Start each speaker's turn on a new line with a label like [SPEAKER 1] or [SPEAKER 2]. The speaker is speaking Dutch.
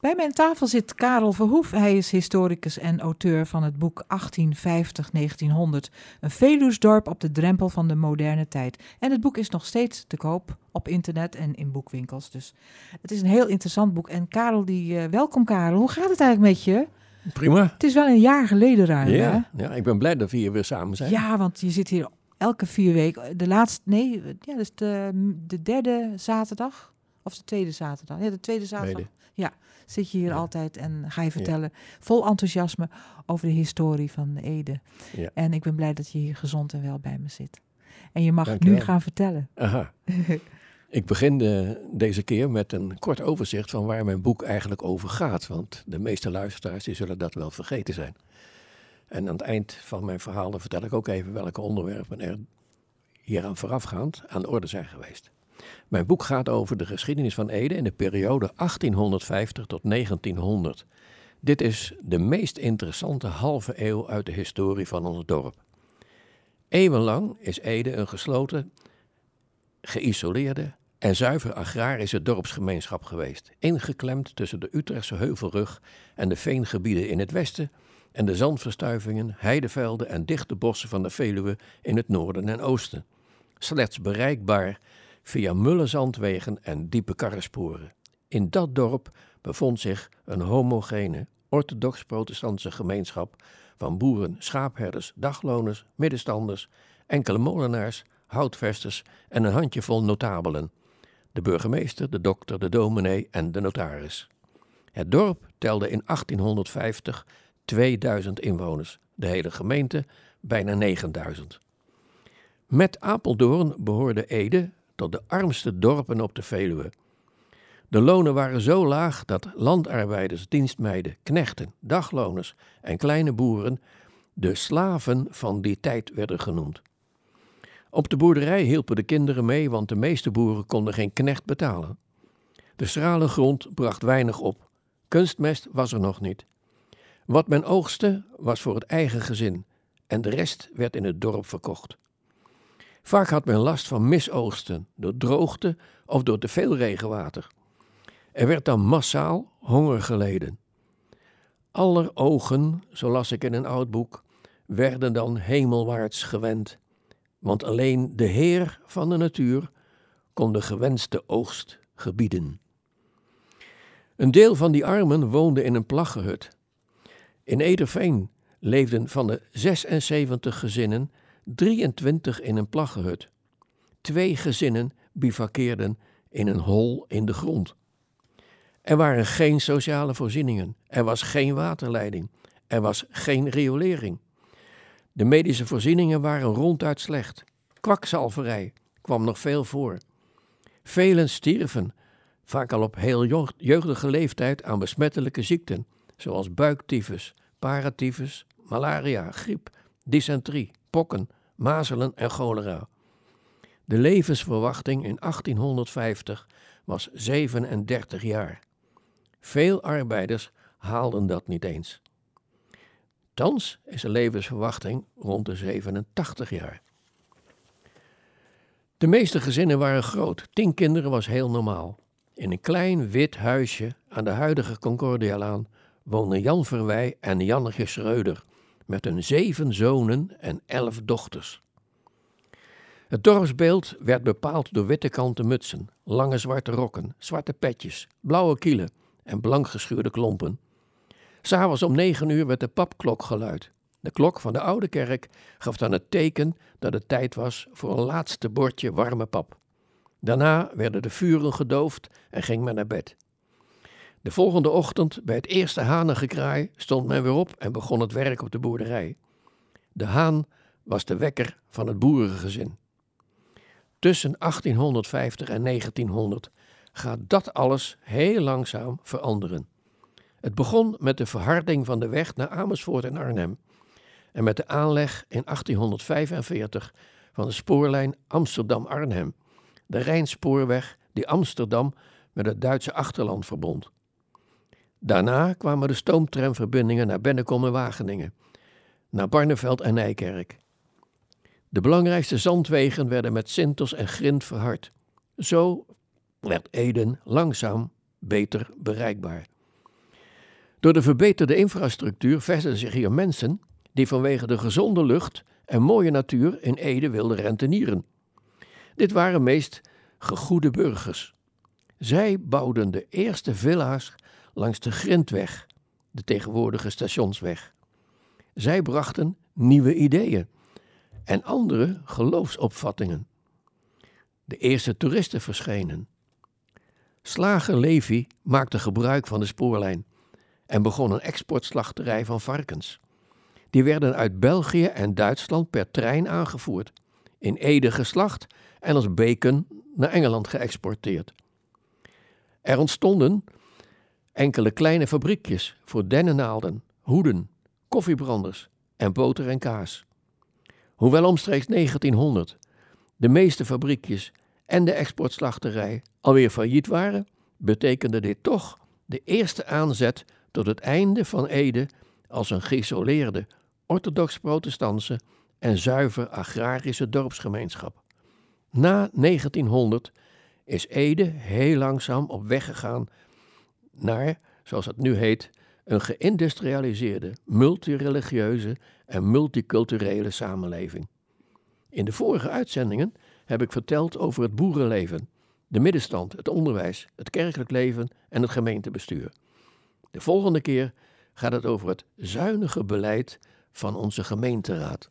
[SPEAKER 1] Bij mijn tafel zit Karel Verhoef. Hij is historicus en auteur van het boek 1850-1900. Een Veluwsdorp op de drempel van de moderne tijd. En het boek is nog steeds te koop op internet en in boekwinkels. Dus het is een heel interessant boek. En Karel, die, uh, welkom Karel. Hoe gaat het eigenlijk met je?
[SPEAKER 2] Prima.
[SPEAKER 1] Het is wel een jaar geleden ruim,
[SPEAKER 2] ja, hè? Ja, ik ben blij dat we hier weer samen zijn.
[SPEAKER 1] Ja, want je zit hier elke vier weken. De laatste, nee, ja, dus de, de derde zaterdag. Of de tweede zaterdag. Ja, de tweede zaterdag. Ja, zit je hier altijd en ga je vertellen vol enthousiasme over de historie van Ede. Ja. En ik ben blij dat je hier gezond en wel bij me zit. En je mag nu gaan vertellen.
[SPEAKER 2] Aha. ik begin de, deze keer met een kort overzicht van waar mijn boek eigenlijk over gaat. Want de meeste luisteraars die zullen dat wel vergeten zijn. En aan het eind van mijn verhaal vertel ik ook even welke onderwerpen er hieraan voorafgaand aan de orde zijn geweest. Mijn boek gaat over de geschiedenis van Ede in de periode 1850 tot 1900. Dit is de meest interessante halve eeuw uit de historie van ons dorp. Eeuwenlang is Ede een gesloten, geïsoleerde en zuiver agrarische dorpsgemeenschap geweest, ingeklemd tussen de Utrechtse heuvelrug en de veengebieden in het westen en de zandverstuivingen, heidevelden en dichte bossen van de Veluwe in het noorden en oosten. Slechts bereikbaar via mulle zandwegen en diepe karresporen. In dat dorp bevond zich een homogene, orthodox-protestantse gemeenschap van boeren, schaapherders, dagloners, middenstanders, enkele molenaars, houtvesters en een handjevol notabelen. De burgemeester, de dokter, de dominee en de notaris. Het dorp telde in 1850 2000 inwoners, de hele gemeente bijna 9000. Met Apeldoorn behoorde Ede tot de armste dorpen op de Veluwe. De lonen waren zo laag dat landarbeiders, dienstmeiden, knechten, dagloners en kleine boeren de slaven van die tijd werden genoemd. Op de boerderij hielpen de kinderen mee, want de meeste boeren konden geen knecht betalen. De schrale grond bracht weinig op. Kunstmest was er nog niet. Wat men oogste was voor het eigen gezin en de rest werd in het dorp verkocht. Vaak had men last van misoogsten, door droogte of door te veel regenwater. Er werd dan massaal honger geleden. Aller ogen, zo las ik in een oud boek, werden dan hemelwaarts gewend, want alleen de Heer van de natuur kon de gewenste oogst gebieden. Een deel van die armen woonde in een plaggenhut. In Ederveen leefden van de 76 gezinnen 23 in een plaggenhut. Twee gezinnen bivakkeerden in een hol in de grond. Er waren geen sociale voorzieningen, er was geen waterleiding, er was geen riolering. De medische voorzieningen waren ronduit slecht. Kwakzalverij kwam nog veel voor. Velen stierven, vaak al op heel jeugdige leeftijd, aan besmettelijke ziekten, zoals buiktyfus, paratyfus, malaria, griep, dysenterie, pokken, mazelen en cholera. De levensverwachting in 1850 was 37 jaar. Veel arbeiders haalden dat niet eens. Thans is de levensverwachting rond de 87 jaar. De meeste gezinnen waren groot, tien kinderen was heel normaal. In een klein wit huisje aan de huidige Concordialaan woonden Jan Verwij en Jannetje Schreuder met hun zeven zonen en elf dochters. Het dorpsbeeld werd bepaald door witte kanten mutsen, lange zwarte rokken, zwarte petjes, blauwe kielen en blank geschuurde klompen. S'avonds om negen uur werd de papklok geluid. De klok van de oude kerk gaf dan het teken dat het tijd was voor een laatste bordje warme pap. Daarna werden de vuren gedoofd en ging men naar bed. De volgende ochtend, bij het eerste hanengekraai, stond men weer op en begon het werk op de boerderij. De haan was de wekker van het boerengezin. Tussen 1850 en 1900 gaat dat alles heel langzaam veranderen. Het begon met de verharding van de weg naar Amersfoort en Arnhem en met de aanleg in 1845 van de spoorlijn Amsterdam-Arnhem, de Rijnspoorweg die Amsterdam met het Duitse achterland verbond. Daarna kwamen de stoomtramverbindingen naar Bennekom en Wageningen, naar Barneveld en Nijkerk. De belangrijkste zandwegen werden met sintels en grind verhard. Zo werd Eden langzaam beter bereikbaar. Door de verbeterde infrastructuur vestigden zich hier mensen die vanwege de gezonde lucht en mooie natuur in Ede wilden rentenieren. Dit waren meest gegoede burgers. Zij bouwden de eerste villa's langs de Grindweg, de tegenwoordige stationsweg. Zij brachten nieuwe ideeën en andere geloofsopvattingen. De eerste toeristen verschenen. Slager Levi maakte gebruik van de spoorlijn en begon een exportslachterij van varkens. Die werden uit België en Duitsland per trein aangevoerd, in Ede geslacht en als bacon naar Engeland geëxporteerd. Er ontstonden enkele kleine fabriekjes voor dennennaalden, hoeden, koffiebranders en boter en kaas. Hoewel omstreeks 1900 de meeste fabriekjes en de exportslachterij alweer failliet waren, betekende dit toch de eerste aanzet tot het einde van Ede als een geïsoleerde, orthodox-protestantse en zuiver agrarische dorpsgemeenschap. Na 1900 is Ede heel langzaam op weg gegaan naar, zoals het nu heet, een geïndustrialiseerde, multireligieuze en multiculturele samenleving. In de vorige uitzendingen heb ik verteld over het boerenleven, de middenstand, het onderwijs, het kerkelijk leven en het gemeentebestuur. De volgende keer gaat het over het zuinige beleid van onze gemeenteraad.